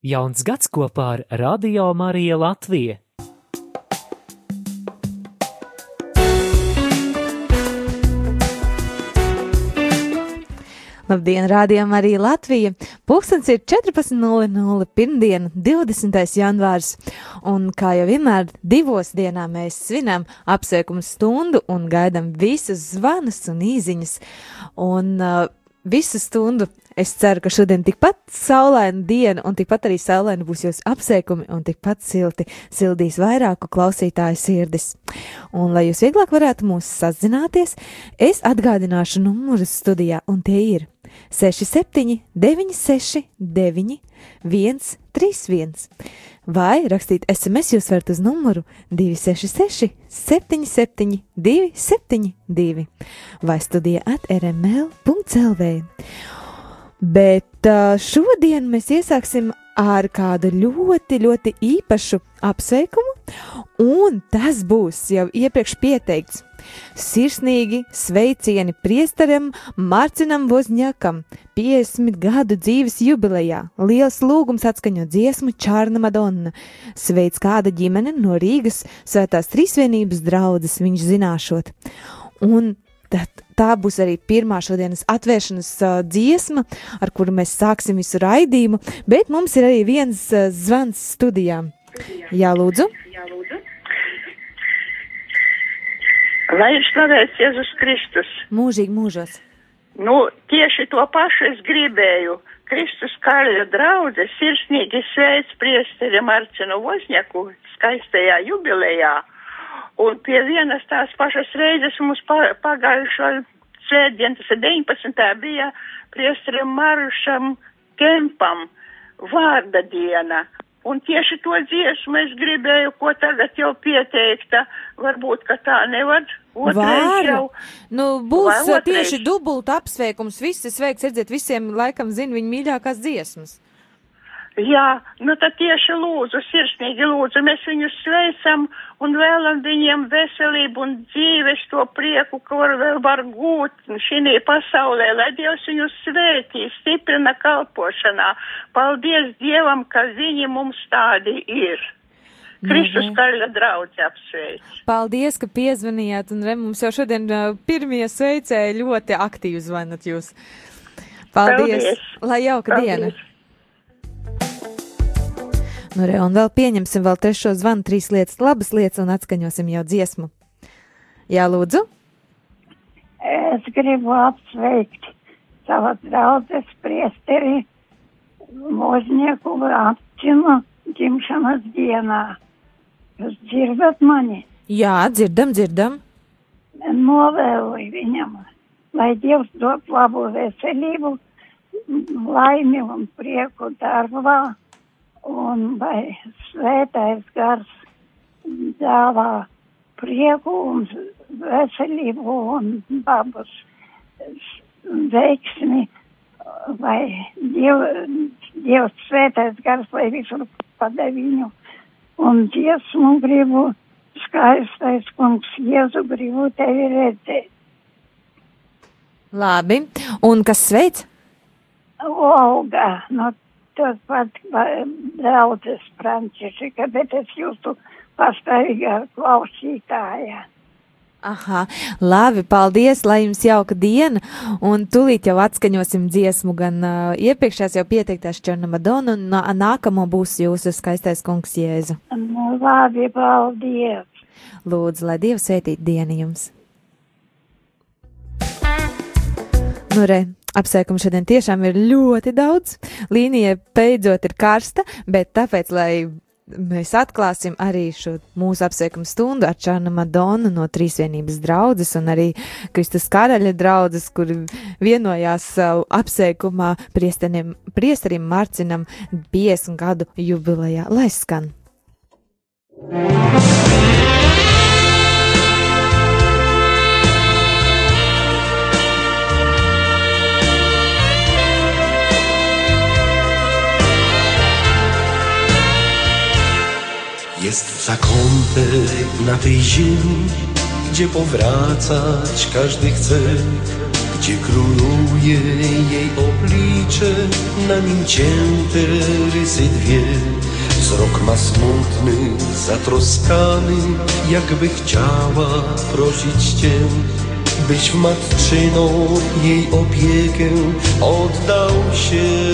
Jauns gads kopā ar Radio Mariju Latviju. Labdien, rādījām arī Latvija. Pūkstens ir 14.00, pirmdiena, 20. janvārs. Un kā jau vienmēr, divos dienā mēs svinām apsveikumu stundu un gaidām visus zvanus un īziņas. Un uh, visu stundu es ceru, ka šodien tikpat saulaina diena un tikpat arī saulaina būs jūsu apsveikumi un tikpat silti sildīs vairāku klausītāju sirdis. Un, lai jūs vieglāk varētu mūs sazināties, es atgādināšu numurus studijā, un tie ir 67, 96, 9, 1, 31. Vai rakstīt SMS jūs varat uz numuru 266, 77, 272 vai studija at rml.clv. Bet šodien mēs iesāksim ar kādu ļoti, ļoti īpašu apsveikumu, un tas būs jau iepriekš pieteikts. Sirsnīgi sveicieni priesterim Mārcinam Vozņakam, 50 gadu dzīves jubilejā. Liels lūgums atskaņot dziesmu Čārna Madonna. Sveic kāda ģimene no Rīgas svētās trīsvienības draudzes viņš zināšot. Un tad tā būs arī pirmā šodienas atvēršanas uh, dziesma, ar kuru mēs sāksim visu raidījumu, bet mums ir arī viens uh, zvans studijām. Jā, lūdzu. Jā, lūdzu. Lai ir slavēts Jēzus Kristus. Mūžīgi mūžos. Nu, tieši to pašu es gribēju. Kristus Kāļa draudze sirsnīgi sveic priesteri Marcinu Vozņaku skaistajā jubilejā. Un pie vienas tās pašas reizes mums pagājušo svētdien, tas ir 19. bija priesterim Marušam Kempam vārda diena. Un tieši to dziesmu es gribēju, ko tagad jau pieteikta. Varbūt, ka tā nevar. Var. Jau... Nu, būs tieši dubulta apsveikums. Visi sveiks, redziet, visiem laikam zina viņa mīļākās dziesmas. Jā, nu tad tieši lūdzu, sirsnīgi lūdzu, mēs viņus sveicam un vēlam viņiem veselību un dzīves to prieku, ko vēl var gūt šī pasaulē, lai Dievs viņus svētī, stiprina kalpošanā. Paldies Dievam, ka viņi mums tādi ir. Kristus mhm. Kaļa draudz apsveic. Paldies, ka piezvanījāt, un re, mums jau šodien uh, pirmie sveicēji ļoti aktīvi zvanat jūs. Paldies, Paldies. lai jauka Paldies. diena! Re, un vēl pieņemsim vēl trešo zvanu, trīs lietas, labas lietas, un atskaņosim jau dziesmu. Jā, lūdzu. Es gribu apsveikt savu draudzes priesteri Moznieku Apcinu dzimšanas dienā. Jūs dzirdat mani? Jā, dzirdam, dzirdam. Novēloju viņam, lai Dievs dod labu veselību, laimi un prieku darbā un vai svētais gars dāvā prieku un veselību un babus veiksmi, vai Diev, Dievs svētais gars, lai visur padē viņu un dziesmu gribu skaistais kungs, Jēzu gribu tevi redzēt. Labi, un kas sveic? Olga, no tos pat draudzes Frančišika, bet es jūtu pastāvīgā klausītāja. Aha, labi, paldies, lai jums jauka diena, un tūlīt jau atskaņosim dziesmu, gan uh, iepriekšējās jau pieteiktās Černa Madonna, un nā, nākamo būs jūsu skaistais kungs Jēzu. Nu, labi, paldies. Lūdzu, lai Dievs svētīt dienu jums. Nu, re, Apsveikumu šodien tiešām ir ļoti daudz. Līnija beidzot ir karsta, bet tāpēc, lai mēs atklāsim arī šo mūsu apsveikumu stundu ar Čānu Madonu no Trīsvienības draudzes un arī Kristus Karaļa draudzes, kur vienojās savu apsveikumā priesterim Marcinam 50 gadu jubilejā. Lai skan! Jest zakątek na tej ziemi, gdzie powracać każdy chce, gdzie króluje jej oblicze, na nim cięte rysy dwie. Wzrok ma smutny, zatroskany, jakby chciała prosić Cię, byś matczyną jej opiekę oddał się.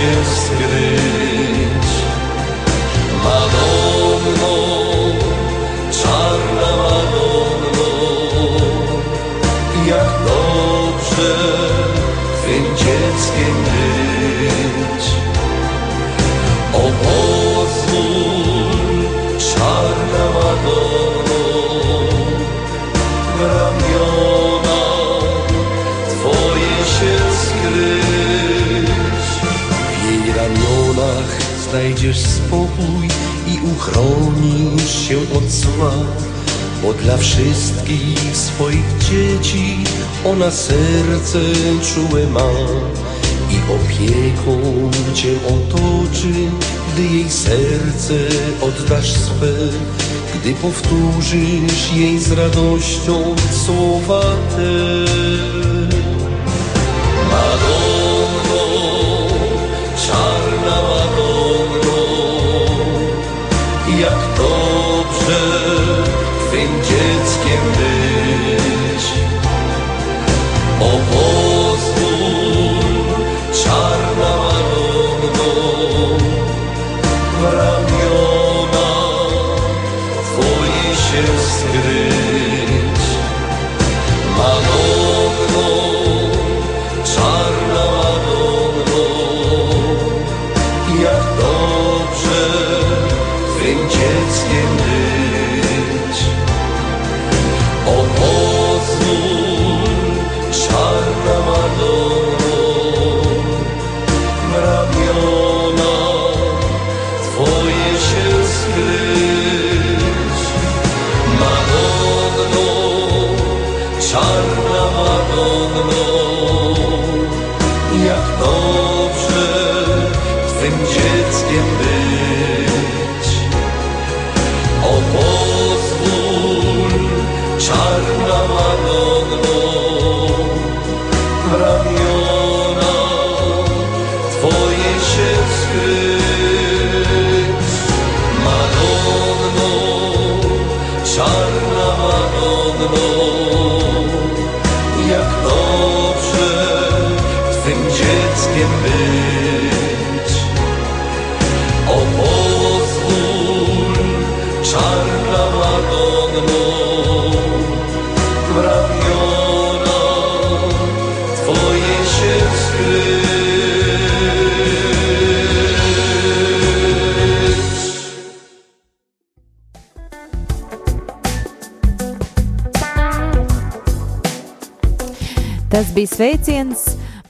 te esperei. Znajdziesz spokój i uchronisz się od zła, bo dla wszystkich swoich dzieci ona serce czułe ma i opieką Cię otoczy, gdy jej serce oddasz swe, gdy powtórzysz jej z radością słowa te. Finch, it's. over my sveiciens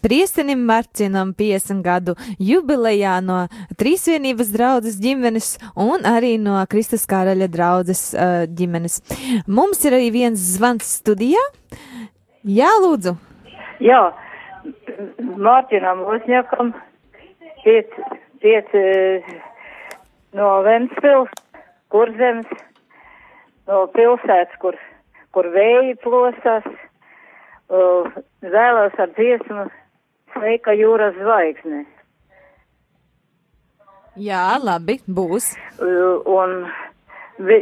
priestenim Marcinam 50 gadu jubilejā no Trīsvienības draudzes ģimenes un arī no Kristus karaļa draudzes uh, ģimenes. Mums ir arī viens zvans studijā. Jā, lūdzu. Jā, Mārķinam piec, piec eh, no Ventspils, kurzems, no pilsētas, kur, kur vēji plosās, uh, vēlos ar dziesmu Sveika jūras zvaigzne. Jā, labi, būs. Uh, un vi,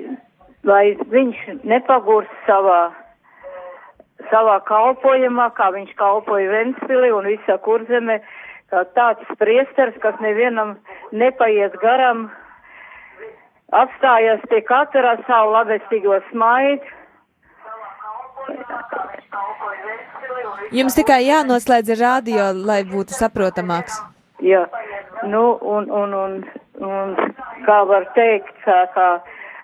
lai viņš nepagūst savā, savā kalpojumā, kā viņš kalpoja Ventspili un visā kurzeme, kā tāds priesters, kas nevienam nepaiet garam, apstājas pie katra savu labestīgo smaidu. Jums tikai jānoslēdz radio, lai būtu saprotamāks. Jā, nu, un, un, un, un kā var teikt, kā, kā,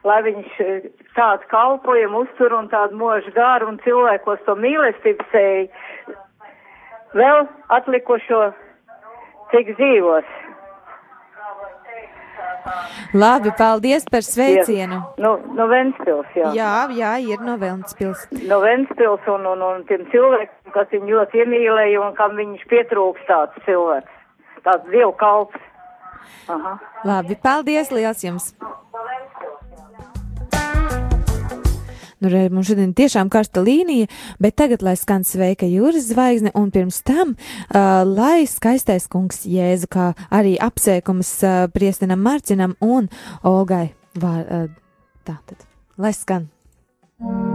lai viņš eh, tādu kalpojumu uztur un tādu mūžu garu un cilvēkos to mīlestību sēja vēl atlikušo cik dzīvos. Labi, paldies par sveicienu. No, no Ventspils, jā. Jā, jā, ir no Vēlnspils. No Ventspils un, un, un tiem cilvēkiem, kas viņu ļoti iemīlēja un kam viņš pietrūks tāds cilvēks. Tāds dievu kalps. Aha. Labi, paldies liels jums! Nu, re, mums šodien tiešām karsta līnija, bet tagad, lai skan sveika jūras zvaigzne, un pirms tam, uh, lai skaistais kungs Jēzu, kā arī apsveikums uh, priestinam Marcinam un Olgai. Vār, uh, tā tad, lai skan. Skaistais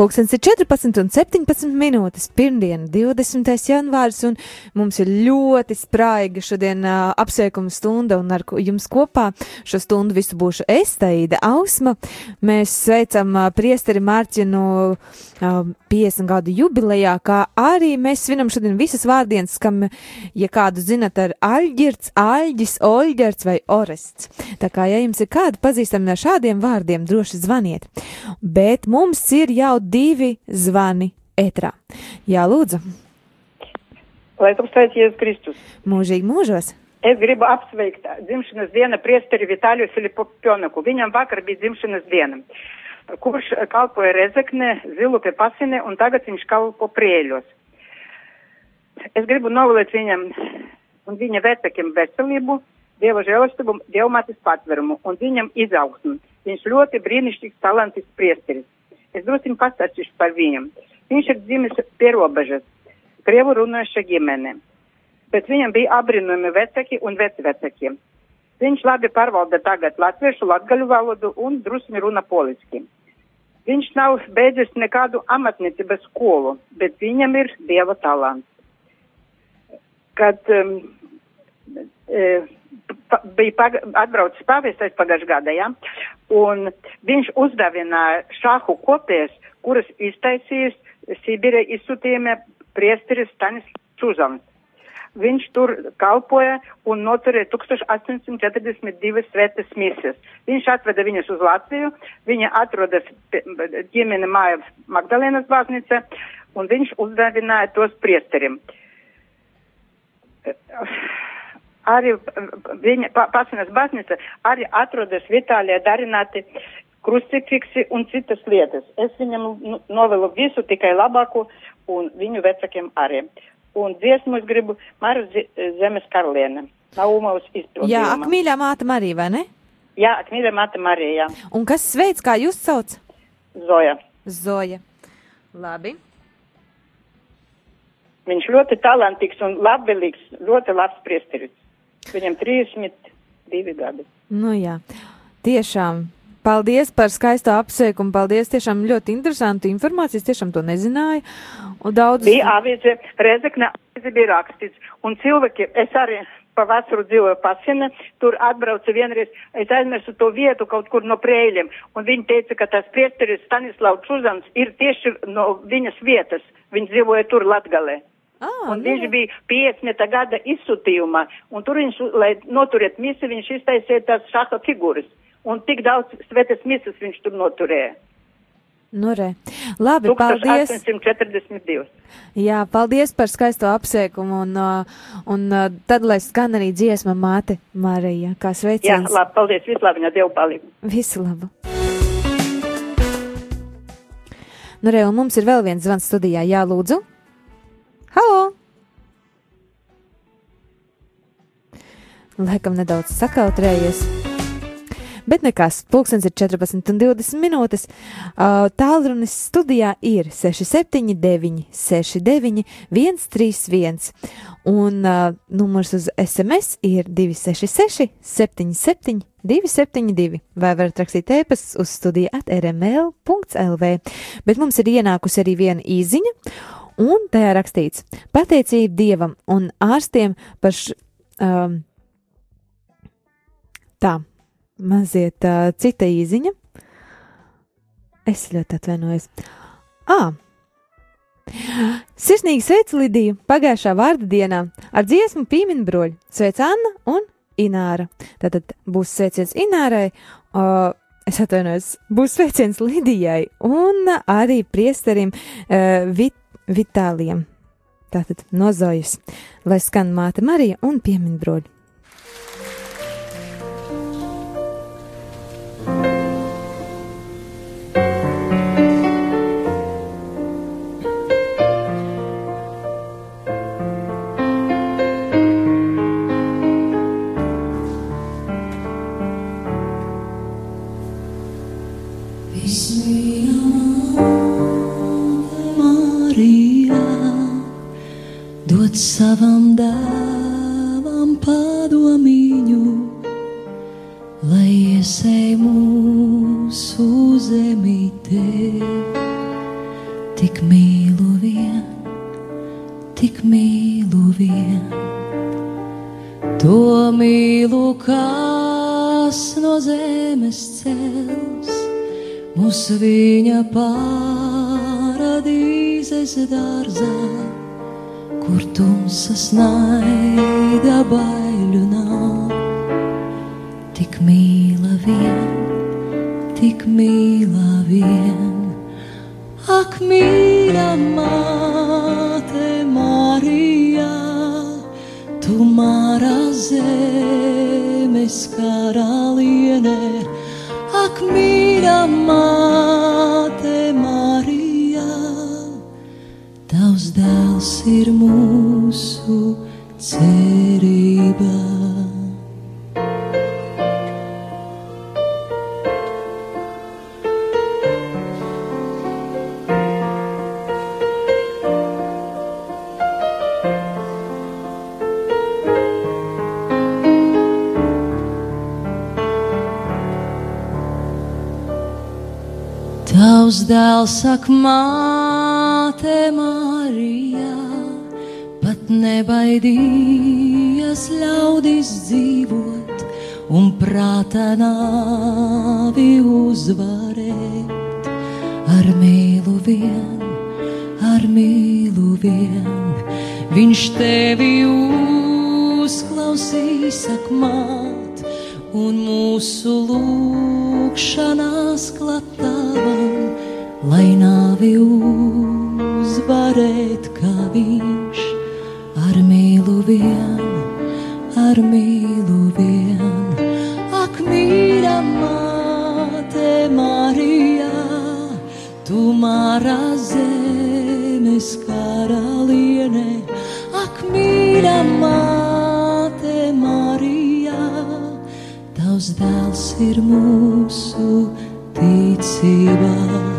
re, pulkstens ir 14 un 17 minūtes, pirmdiena, 20. janvārs, un mums ir ļoti spraiga šodien uh, apsveikuma stunda, un ar jums kopā šo stundu visu būšu es, Taīda Ausma. Mēs sveicam uh, priesteri Mārķinu uh, 50 gadu jubilejā, kā arī mēs svinam šodien visas vārdienas, kam, ja kādu zinat, ar Aļģirts, Aļģis, Oļģerts vai Orests. Tā kā, ja jums ir kādi pazīstami ar šādiem vārdiem, droši zvaniet. Bet mums ir jau divi zvani etrā. Jā, lūdzu, Lai tu sveic Jēzus Kristus. mūžīgi mūžos. Es gribu apsveikt dzimšanas dienu priesteri Vitāliju Filipopjonaku. Viņam vakar bija dzimšanas diena, kurš kalpoja Rezekne, Zilupē pasinē un tagad viņš kalpo Prieļos. Es gribu novēlēt viņam un viņa vecākiem veselību, Dieva žēlastību, Dievmatis patverumu un viņam izaugsmu. Viņš ļoti brīnišķīgs, talantīgs priesteris. Es drusku pastāstīšu par viņam. Viņš ir dzimis pierobežas, krievu runājuša ģimene bet viņam bija apbrīnojami vecāki un vecvecāki. Viņš labi pārvalda tagad latviešu, latgaļu valodu un drusmi runa poliski. Viņš nav beidzis nekādu amatniecības skolu, bet viņam ir dieva talants. Kad um, bija paga, atbraucis pāvestais pagājušajā gadā, ja, un viņš uzdāvināja šāhu kopijas, kuras iztaisījis Sibirē izsūtījumie priesteris Stanis Čuzams. Viņš tur kalpoja un noturēja 1842 svētas misijas. Viņš atveda viņus uz Latviju, viņa atrodas ģimene māja Magdalēnas baznīca, un viņš uzdāvināja tos priesterim. Arī viņa pa- pasinas baznīca arī atrodas Vitālijā darināti krustifiksi un citas lietas. Es viņam nu, novēlu visu tikai labāko un viņu vecākiem arī. Un dziesmu es gribu Zi- Zemes karaliene. Naumovas izpildījuma. Jā, ak, mīļā māte Marija, vai ne? Jā, Akmīļa Mata Marija, Un kas sveic, kā jūs sauc? Zoja. Zoja. Labi. Viņš ļoti talantīgs un labvēlīgs, ļoti labs priesteris. Viņam 32 gadi. Nu jā, tiešām. Paldies par skaisto apsveikumu. Paldies, tiešām ļoti interesantu informāciju. Es tiešām to nezināju. Un daudz. Bija avīze, Rezekne avīze bija rakstīts. Un cilvēki, es arī pavasaru dzīvoju pasienē, tur atbraucu vienreiz, es aizmirsu to vietu kaut kur no prēļiem. Un viņi teica, ka tas priesteris Stanislavs Čuzans ir tieši no viņas vietas. Viņš dzīvoja tur Latgalē. Ah, Un nu, viņš bija 50. gada izsūtījumā, un tur viņš, lai noturētu misiju, viņš iztaisīja tās šaha figūras. Un tik daudz svētas misijas viņš tur noturēja. nu re. Labi, paldies. 1842. Jā, paldies par skaisto apsveikumu. Un, uh, un uh, tad, lai skan arī dziesma māte Marija, kā Jā, sveiciens. labi, paldies, vislabāk, Dievu palīdzību. Visu labu. Nu, re, un mums ir vēl viens zvans studijā. Jā, lūdzu. Halo! Laikam nedaudz sakautrējies. Bet nekas, pulkstenis ir 14 un 20 minūtes. Tālrunis studijā ir 679, 69, 131. Un uh, numurs uz SMS ir 266, 77, 272. Vai varat rakstīt ēpastus uz studiju at rml.lv. Bet mums ir ienākusi arī viena īziņa, un tajā rakstīts: Pateicība Dievam un ārstiem par š, um, tā maziet uh, cita īziņa. Es ļoti atvainojos. Ah! Sirsnīgi sveicu Lidiju pagājušā vārda dienā ar dziesmu pīminu broļu. Sveic Anna un Ināra. Tātad būs sveiciens Inārai, uh, es atvainojos, būs sveiciens Lidijai un arī priesterim uh, Vit Vitālijam. Tātad nozojas, lai skan māte Marija un piemin Siddhartha, kur tumsas nāk. Dēls saka, māte Marija, pat nebaidījies ļaudis dzīvot un prātā nāvi uzvarēt. Ar mīlu vien, ar mīlu vien, viņš tevi uzklausīs, sak māt, un mūsu lūkšanās klatāvam, lai nāvi uzvarēt, kā viņš ar mīlu vien, ar mīlu vien. Ak, mīļa māte Marija, tu mārā zemes karaliene, ak, mīļa māte Marija, tavs dēls ir mūsu ticībā.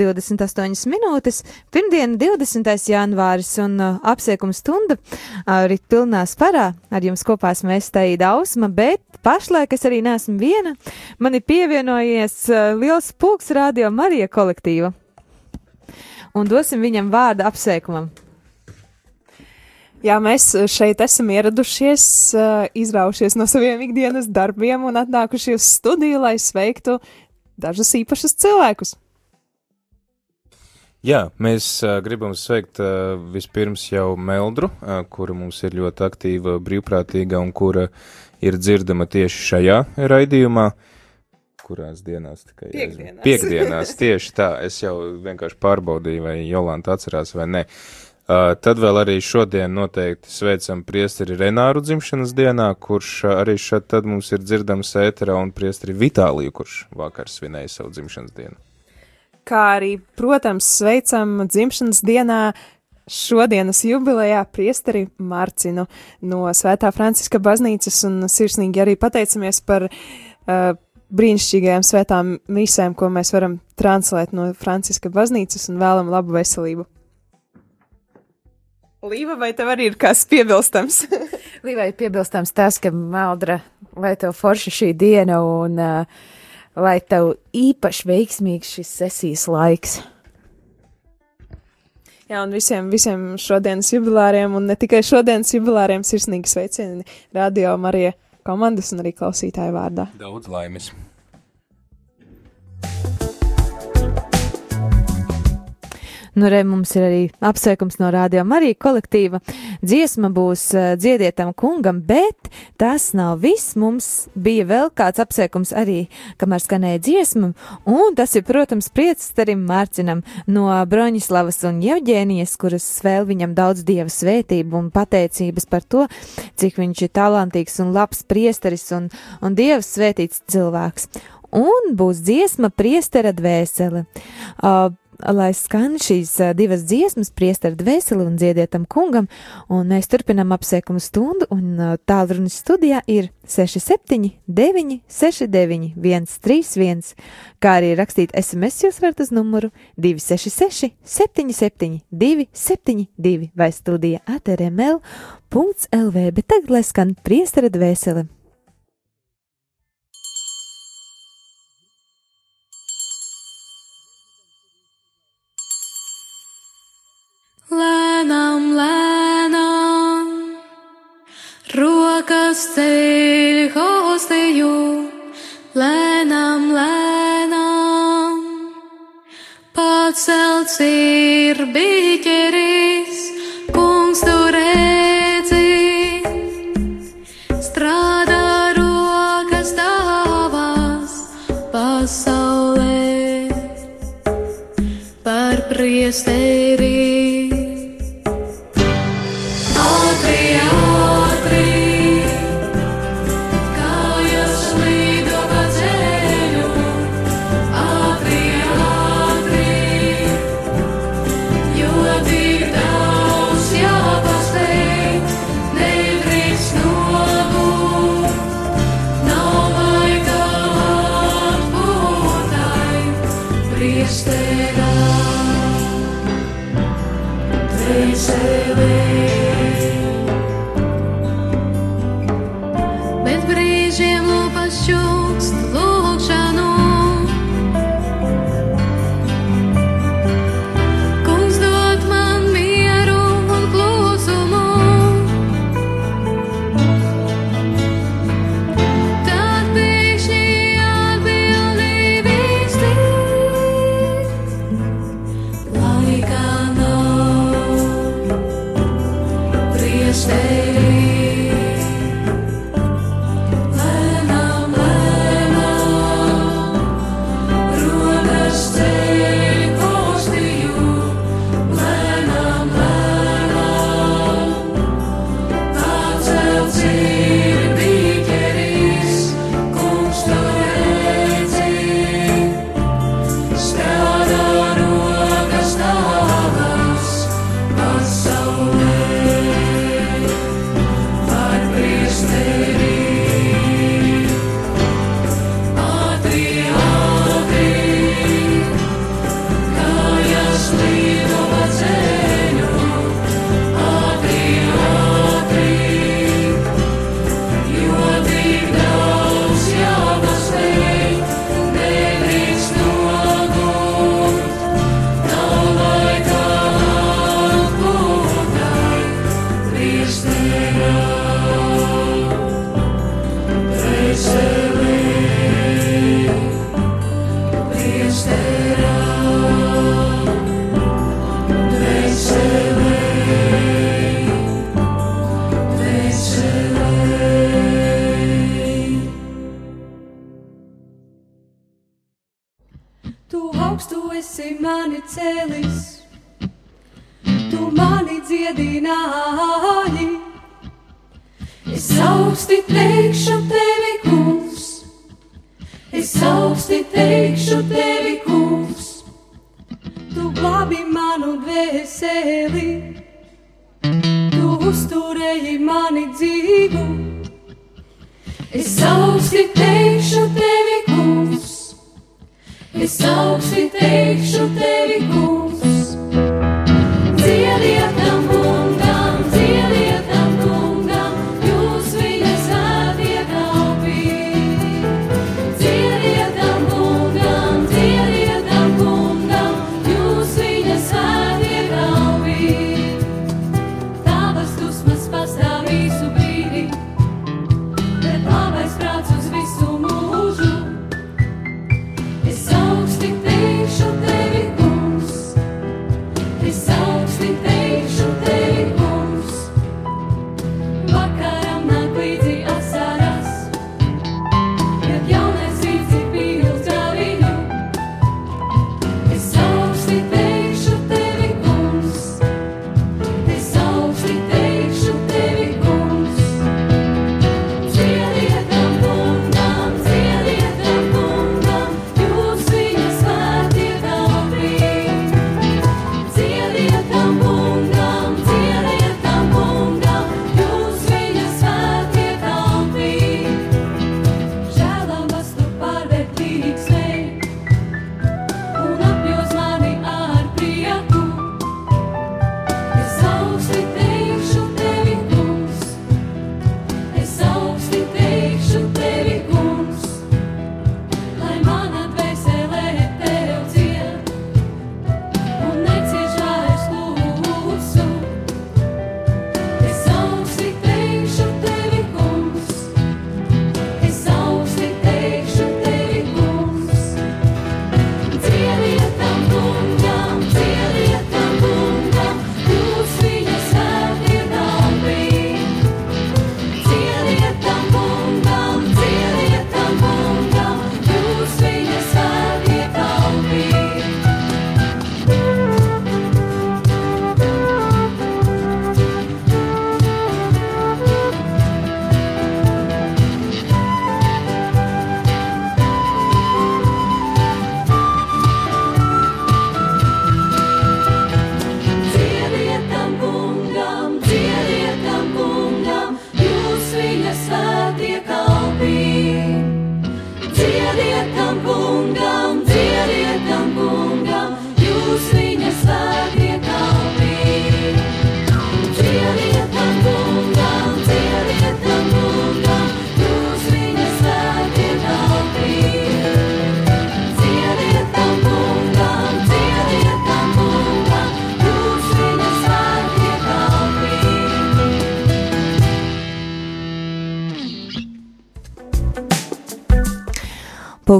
28 minūtes. Pirmdiena, 20. janvāris un uh, apsveikuma stunda arī uh, pilnā sparā. Ar jums kopā esmu es Taida Ausma, bet pašlaik es arī neesmu viena. Man ir pievienojies uh, liels pulks radio Marija kolektīva. Un dosim viņam vārdu apsveikumam. Jā, mēs šeit esam ieradušies, uh, izraušies no saviem ikdienas darbiem un atnākuši uz studiju, lai sveiktu dažus īpašus cilvēkus. Jā, mēs uh, gribam sveikt uh, vispirms jau Meldru, uh, kura mums ir ļoti aktīva, brīvprātīga un kura ir dzirdama tieši šajā raidījumā. Kurās dienās tikai? Piekdienās. Piekdienās, tieši tā. Es jau vienkārši pārbaudīju, vai Jolanta atcerās vai ne. Uh, tad vēl arī šodien noteikti sveicam priesteri Renāru dzimšanas dienā, kurš arī šeit tad mums ir dzirdams ēterā, un priesteri Vitāliju, kurš vakar svinēja savu dzimšanas dienu. Kā arī, protams, sveicam dzimšanas dienā šodienas jubilejā priesteri Marcinu no Svētā Franciska baznīcas, un sirsnīgi arī pateicamies par uh, brīnišķīgajām svētām misēm, ko mēs varam translēt no Franciska baznīcas, un vēlam labu veselību. Līva, vai tev arī ir kas piebilstams? Līvai piebilstams tas, ka Maldra, lai tev forši šī diena un uh, lai tev īpaši veiksmīgs šis sesijas laiks. Jā, un visiem, visiem šodienas jubilāriem, un ne tikai šodienas jubilāriem, sirsnīgi sveicieni radio Marija komandas un arī klausītāju vārdā. Daudz laimes! Nu, re, mums ir arī apsveikums no Rādio Marija kolektīva. Dziesma būs uh, dziedietam kungam, bet tas nav viss. Mums bija vēl kāds apsveikums arī, kamēr skanēja dziesma, un tas ir, protams, priecstarim Mārcinam no Broņislavas un Jevģēnijas, kuras vēl viņam daudz dieva svētību un pateicības par to, cik viņš ir talantīgs un labs priesteris un, un dievs svētīts cilvēks. Un būs dziesma priestera dvēsele. Uh, lai skan šīs divas dziesmas, priestara dvēseli un dziedietam kungam, un mēs turpinām apsēkumu stundu, un tālrunis studijā ir 67, 9, 69, 131, kā arī rakstīt SMS jūs varat uz numuru 266, 77, 272 vai studija atrml.lv, bet tagad lai skan priestara dvēseli. Rokas ceļ hostiju, lēnām, lēnām, pacelts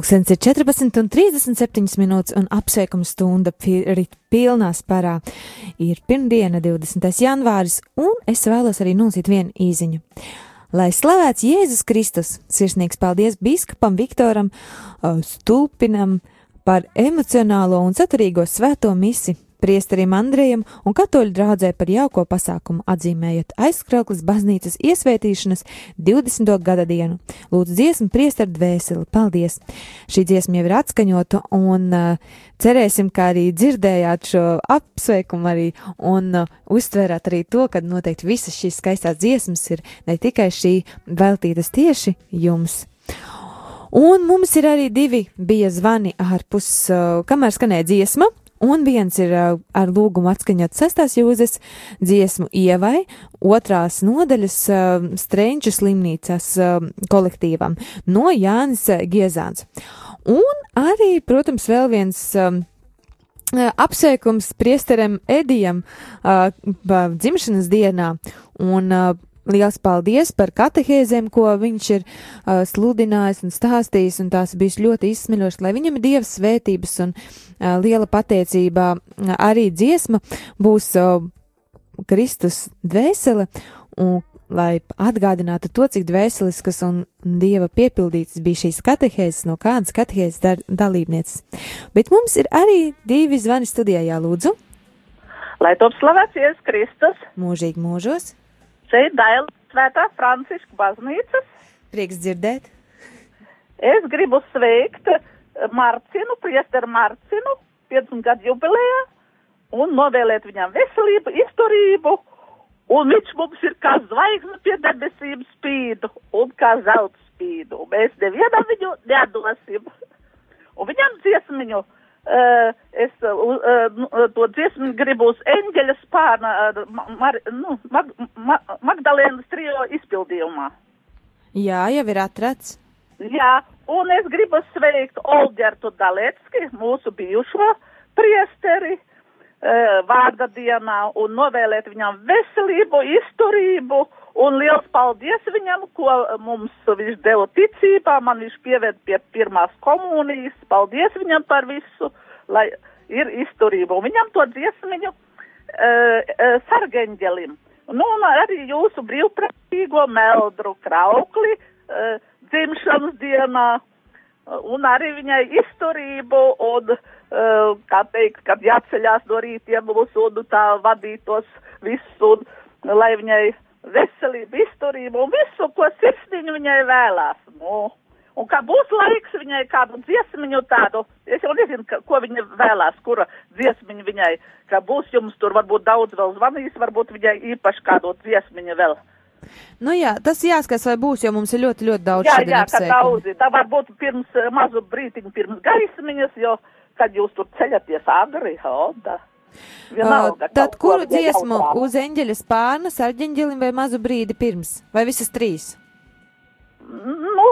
Pulkstenis ir 14,37 minūtes un apsveikuma stunda rīt pilnā sparā. Ir pirmdiena, 20. janvāris, un es vēlos arī nosīt vienu īziņu. Lai slavēts Jēzus Kristus, sirsnīgs paldies biskupam Viktoram uh, Stulpinam par emocionālo un saturīgo svēto misi, priesterim Andrejam un katoļu draudzē par jauko pasākumu atzīmējot aizskrauklis baznīcas iesvētīšanas 20. gada dienu. Lūdzu dziesmu priesteru dvēseli, paldies! Šī dziesma jau ir atskaņota un uh, cerēsim, ka arī dzirdējāt šo apsveikumu arī un uh, uztvērāt arī to, ka noteikti visas šīs skaistās dziesmas ir ne tikai šī veltītas tieši jums. Un mums ir arī divi bija zvani ārpus, uh, kamēr skanēja dziesma, un viens ir ar lūgumu atskaņot sestās jūzes dziesmu ievai, otrās nodaļas Strenču slimnīcas kolektīvam no Jānis Giezāns. Un arī, protams, vēl viens apsveikums priesteram Edijam dzimšanas dienā, un uh, Liels paldies par katehēzēm, ko viņš ir uh, sludinājis un stāstījis, un tās bija ļoti izsmeļošas, lai viņam ir dievs svētības un uh, liela pateicība. Uh, arī dziesma būs uh, Kristus dvēsele, un lai atgādinātu to, cik dvēseliskas un dieva piepildītas bija šīs katehēzes, no kādas katehēzes dalībnieces. Bet mums ir arī divi zvani studijā jālūdzu. Lai top slavēts Jēzus Kristus, Mūžīgi mūžos. Šeit Daila Svētā Franciska baznīcas. Prieks dzirdēt. Es gribu sveikt Marcinu, priesteru Marcinu, 50 gadu jubilejā, un novēlēt viņam veselību, izturību, un viņš mums ir kā zvaigzne pie debesīm spīdu, un kā zelta spīdu, mēs nevienam viņu nedosim. Un viņam dziesmiņu, es uh, uh, to dziesmiņu gribu uz eņģeļa spārna, mar, nu, mag, ma, Magdalēnas trijo izpildījumā. Jā, jau ir atrads. Jā, un es gribu sveikt Olģertu Dalecki, mūsu bijušo priesteri, uh, vārda dienā, un novēlēt viņam veselību, izturību, un liels paldies viņam, ko mums viņš deva ticībā, man viņš pieved pie pirmās komunijas, paldies viņam par visu, lai ir izturība, un viņam to dziesmiņu uh, uh, sargeņģelim. Nu, un arī jūsu brīvprātīgo meldru kraukli uh, dzimšanas dienā, un arī viņai izturību, un, kā teikt, kad jāceļās no rītiem mūsu, un tā vadītos visu, un lai viņai veselība, izturība un visu, ko sirsniņu viņai vēlās. Nu, un kā būs laiks viņai kādu dziesmiņu tādu, es jau nezinu, ka, ko viņa vēlās, kura dziesmiņu viņai, ka būs jums tur varbūt daudz vēl zvanīs, varbūt viņai īpaši kādu dziesmiņu vēl. Nu jā, tas jāskatās, vai būs, jo mums ir ļoti, ļoti daudz jā, jā, ka daudzi. Tā varbūt pirms eh, mazu brītiņu pirms gaismiņas, jo, kad jūs tur ceļaties agri, o, da. Vienalga, Uh, tad kuru dziesmu jautā. uz eņģeļa spārna, sarģeņģelim vai mazu brīdi pirms? Vai visas trīs? Nu,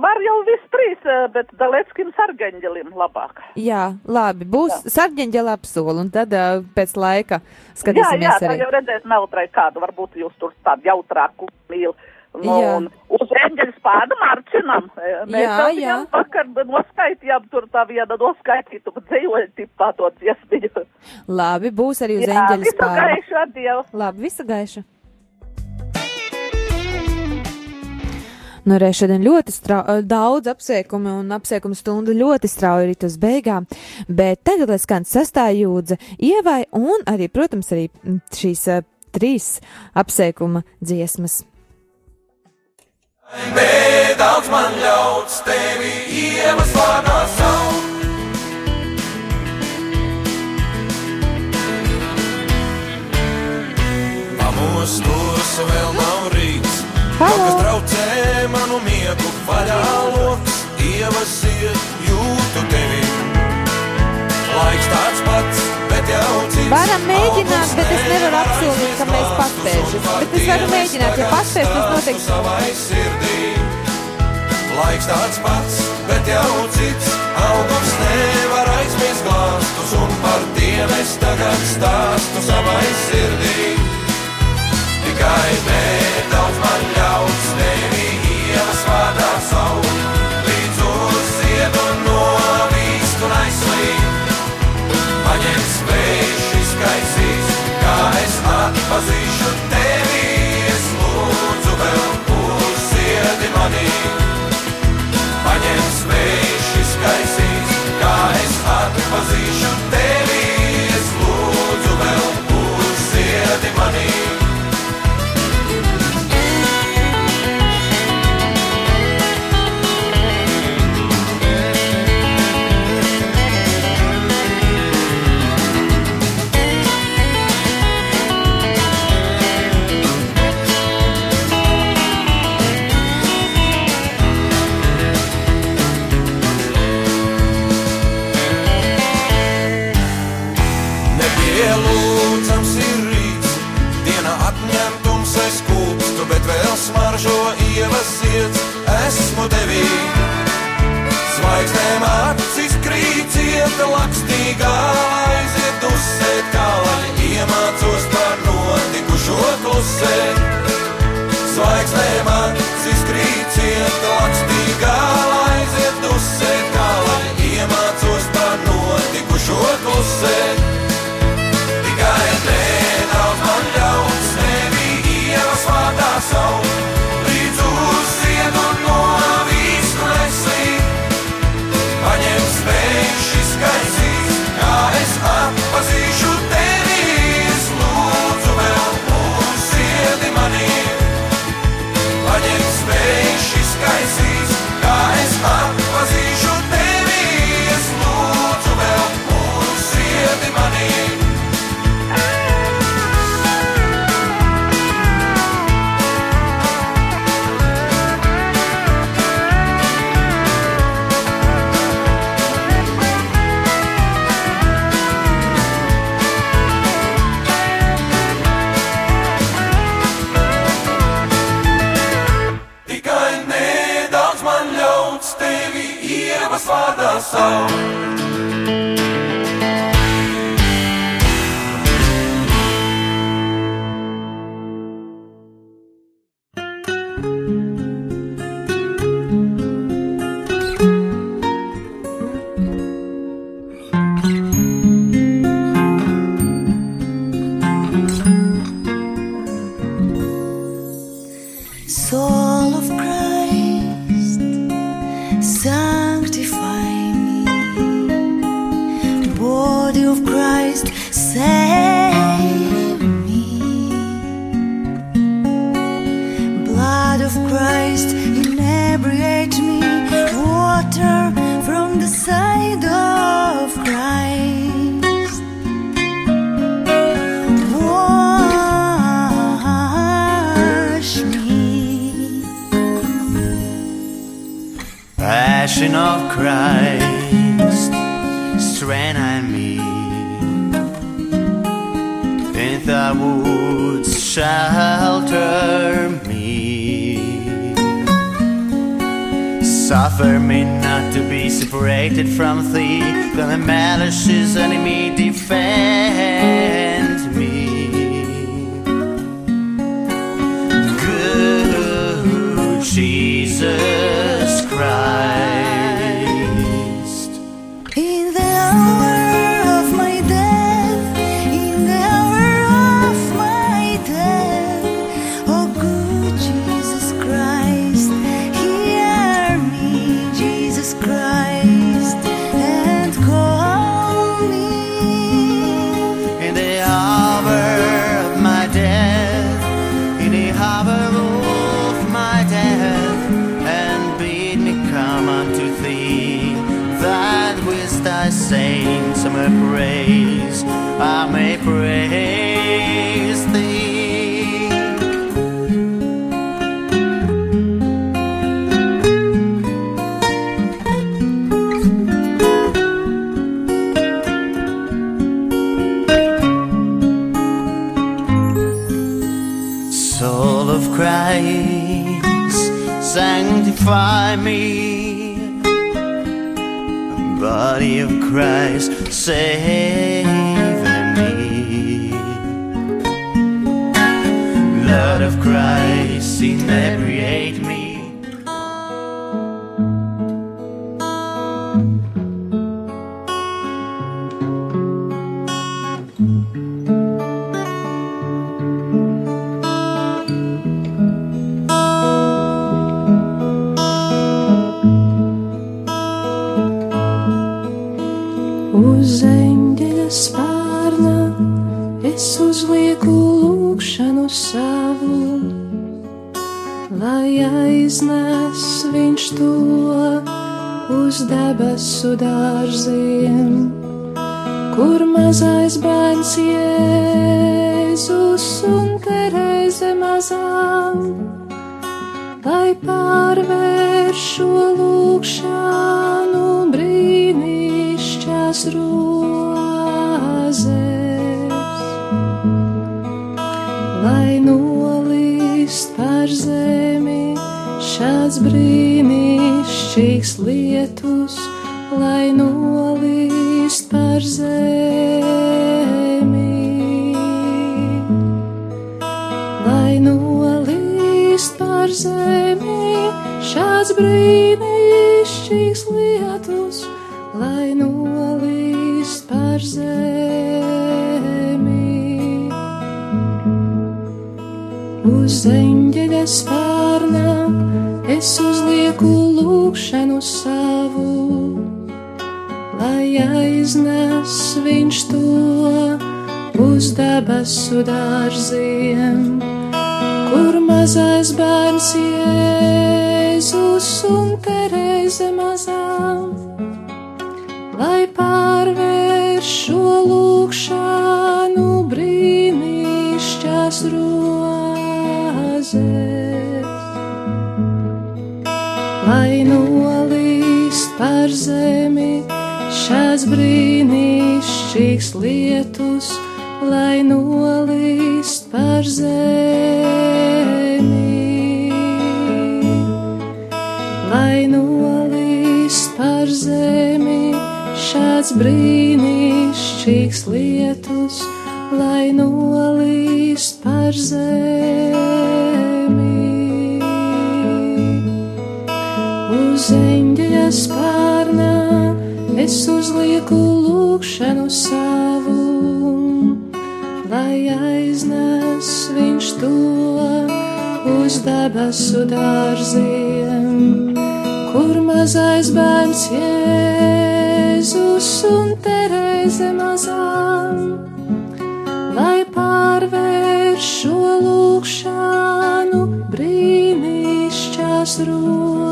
var jau viss trīs, bet Daleckim sargaņģelim labāk. Jā, labi, būs sarģeņģeļa apsolu, un tad uh, pēc laika Jā, jā, skatīsimies tā arī. jau redzēs meldrai kādu, varbūt jūs tur tādu jautrāku mīl. Nu, Jā. uz eņģeļa spāda Marčinam. eh, Mēs Jā, jā. vakar noskaitījām tur tā viena noskaitītu, dzīvoja tipā to dziesmiņu. Labi, būs arī uz Jā, eņģeļa visu spārna. gaišu atdievu. Labi, visu gaišu. Nu, arī šodien ļoti strau, eh, daudz apsveikumu un apsveikumu stundu ļoti strauji ir uz beigām, bet tagad, lai skan sastā jūdze ievai un arī, protams, arī šīs uh, trīs apsveikuma dziesmas. Daudz man ļauts tevi ievas vārdā saukt. Pamostos vēl nav rīts. Kas traucē manu miegu vaļā loks. Ievas iet, jūtu tevi. Laiks tāds pats. Varam mēģināt, bet es nevaru apsolīt, ka mēs paspēsim. Bet es varu mēģināt, ja paspēs, tas noteikti. Laiks tāds pats, bet jau cits. Augums nevar aizmirst glāstus, un par tiem es tagad stāstu savai sirdī. Tikai nedaudz man ļauts tevi ielas vārdā es atpazīšu smaržo ievas iets, esmu tevī. Zvaigznēm acis krīt, cieta lakstīgā, aiziet uzsēt, kā lai iemācos par notikušo klusēt. Zvaigznēm acis krīt, cieta lakstīgā, aiziet uzsēt, kā lai iemācos par notikušo klusēt. coração. Not to be separated from thee. The malicious enemy defend me. Good Jesus rise, saving me. Blood of Christ in every lūgšanu savu, lai aiznes viņš to uz debesu dārziem, kur mazais bērns Jēzus un Terēze mazām, lai pārvērš šo lūgšanu brīnišķās rozes, šāds brīnišķīgs lietus, lai nolīst par zemi, lai nolīst par zemi šāds brīnišķīgs lietus, lai nolīst par zemi. Uz eņģeļa spārna es uzlieku lūgšanu savu, lai aiznes viņš to uz debesu dārziem, kur mazais bērns Jēzus un Terēze mazām, lai pārvērš šo lūgšanu brīnišķās rozes, par zemi šāds brīnišķīgs lietus, lai nolīst par zemi, lai nolīst par zemi. šāds brīnišķīgs lietus, lai nolīst par zemi. Uz eņģeļa spārnā es uzlieku lūkšanu savu, lai aiznes viņš to uz debesu dārziem, kur mazais bērns Jēzus un Terēze mazām, lai pārvērš šo lūkšanu brīnišķās rozes,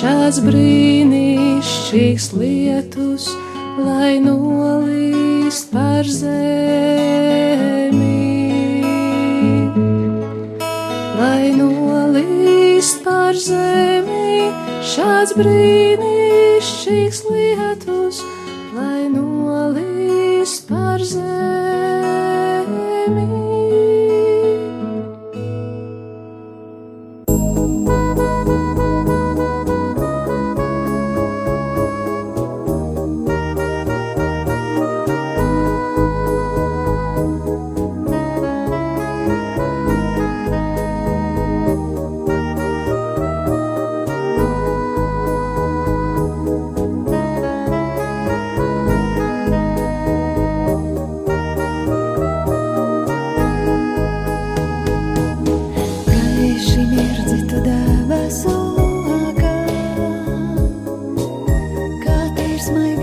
šāds brīnišķīgs lietus, lai nolīst par zemi, lai nolīst par zemi šāds brīnišķīgs lietus, Here's my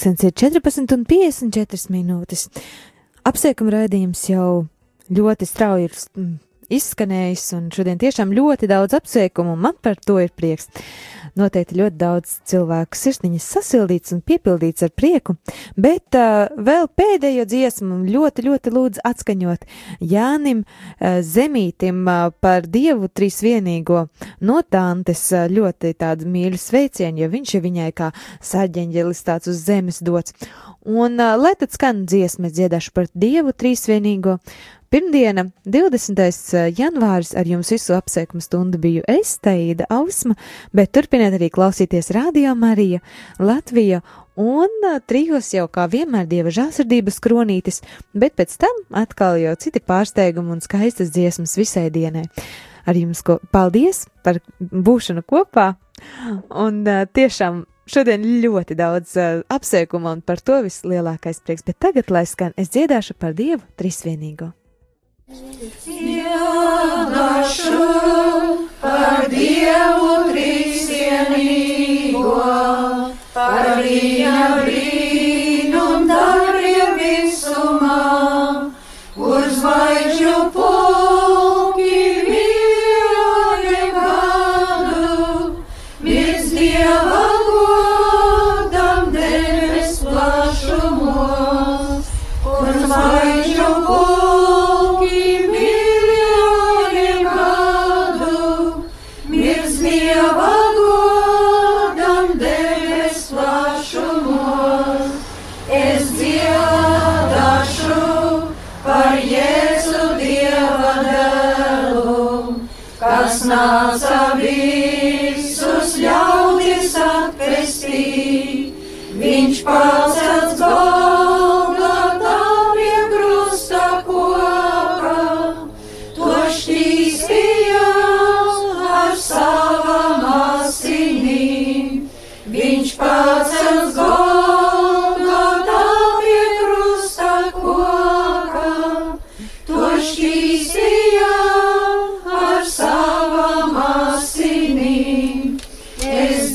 Pūkstens ir 14,54 minūtes. Apsveikuma raidījums jau ļoti strauji ir mm, izskanējis, un šodien tiešām ļoti daudz apsveikumu, un man par to ir prieks. Noteikti ļoti daudz cilvēku sirsniņas sasildīts un piepildīts ar prieku, bet uh, vēl pēdējo dziesmu ļoti, ļoti lūdzu atskaņot Jānim uh, Zemītim uh, par Dievu trīsvienīgo no Dantes uh, ļoti tādu mīļu sveicienu, jo viņš ir viņai kā saģeņģelis tāds uz zemes dots. Un uh, lai tad skan dziesmas dziedāšu par Dievu trīsvienīgo, Pirmdiena, 20. janvāris, ar jums visu apsveikumu stundu biju es, Taīda Ausma, bet turpiniet arī klausīties Radio Marija, Latvija un ā, trijos jau kā vienmēr dieva žāsirdības kronītis, bet pēc tam atkal jau citi pārsteigumi un skaistas dziesmas visai dienai. Ar jums ko paldies par būšanu kopā un ā, tiešām Šodien ļoti daudz uh, apsveikuma un par to vislielākais prieks, bet tagad, lai skan, es dziedāšu par Dievu trīsvienīgo. Dziedāšu par Dievu trīsvienīgo, par viņa kas nāca visus ļaudis atpestīt. Viņš pacelts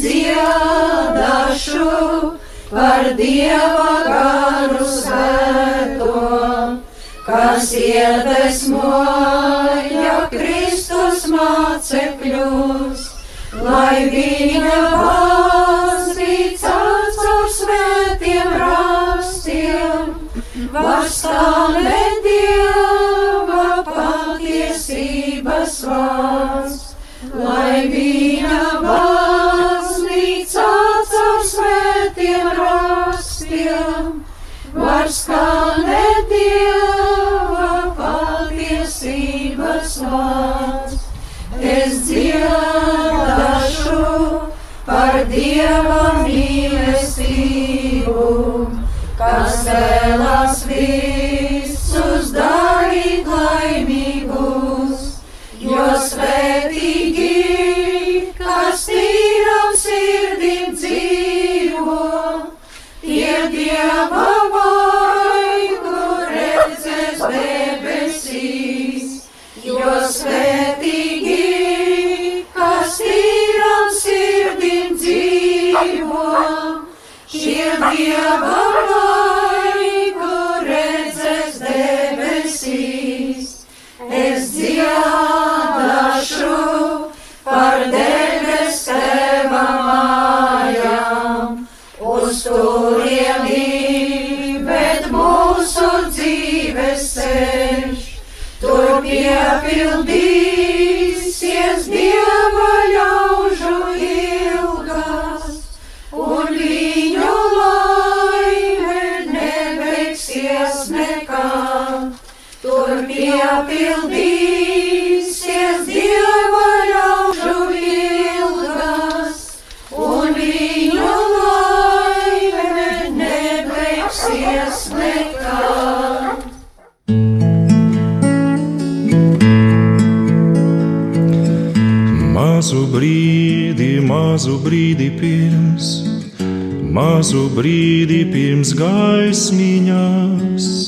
dziedāšu par Dieva garu svēto, kas iedvesmoja Kristus mācekļus, lai viņa baznīcās caur svētiem rakstiem, var stāvēt var Dieva vaigu redzēs debesīs. Es dziedāšu par debes teva mājām, uz turieni, bet mūsu dzīves ceļš, tur piepildīsies Dieva piepildīsies Dieva ļaužu ilgas, un viņu laime nebeigsies nekad. Mazu brīdi, mazu brīdi pirms, mazu brīdi pirms gaismiņās,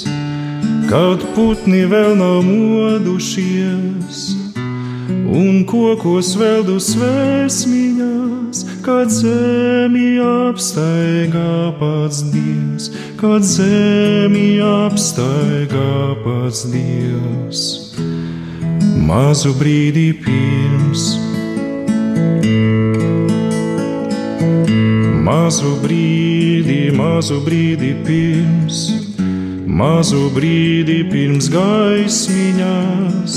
kad putni vēl nav modušies, un kokos veldu svēsmiņās, kad zemi apstaigā pats Dievs, kad zemi apstaigā pats Dievs. Mazu brīdi pirms. Mazu brīdi, mazu brīdi pirms, mazu brīdi pirms gaismiņās,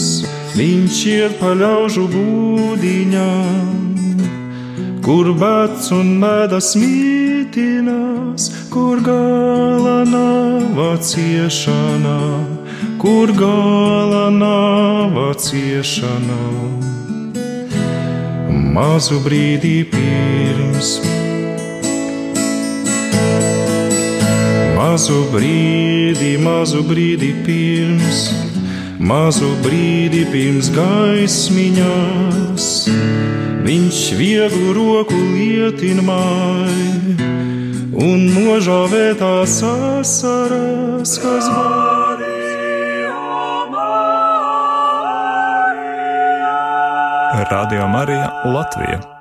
viņš iet pa ļaužu būdiņām, kur bats un mēdas mītinās, kur gala nav ciešanā, kur gala nav ciešanā. Mazu brīdi pirms. Mazu brīdi, mazu brīdi pirms, mazu brīdi pirms gaismiņās, viņš vieglu roku lietin māj, un nožāvētās asaras, kas Radio Marija Latvija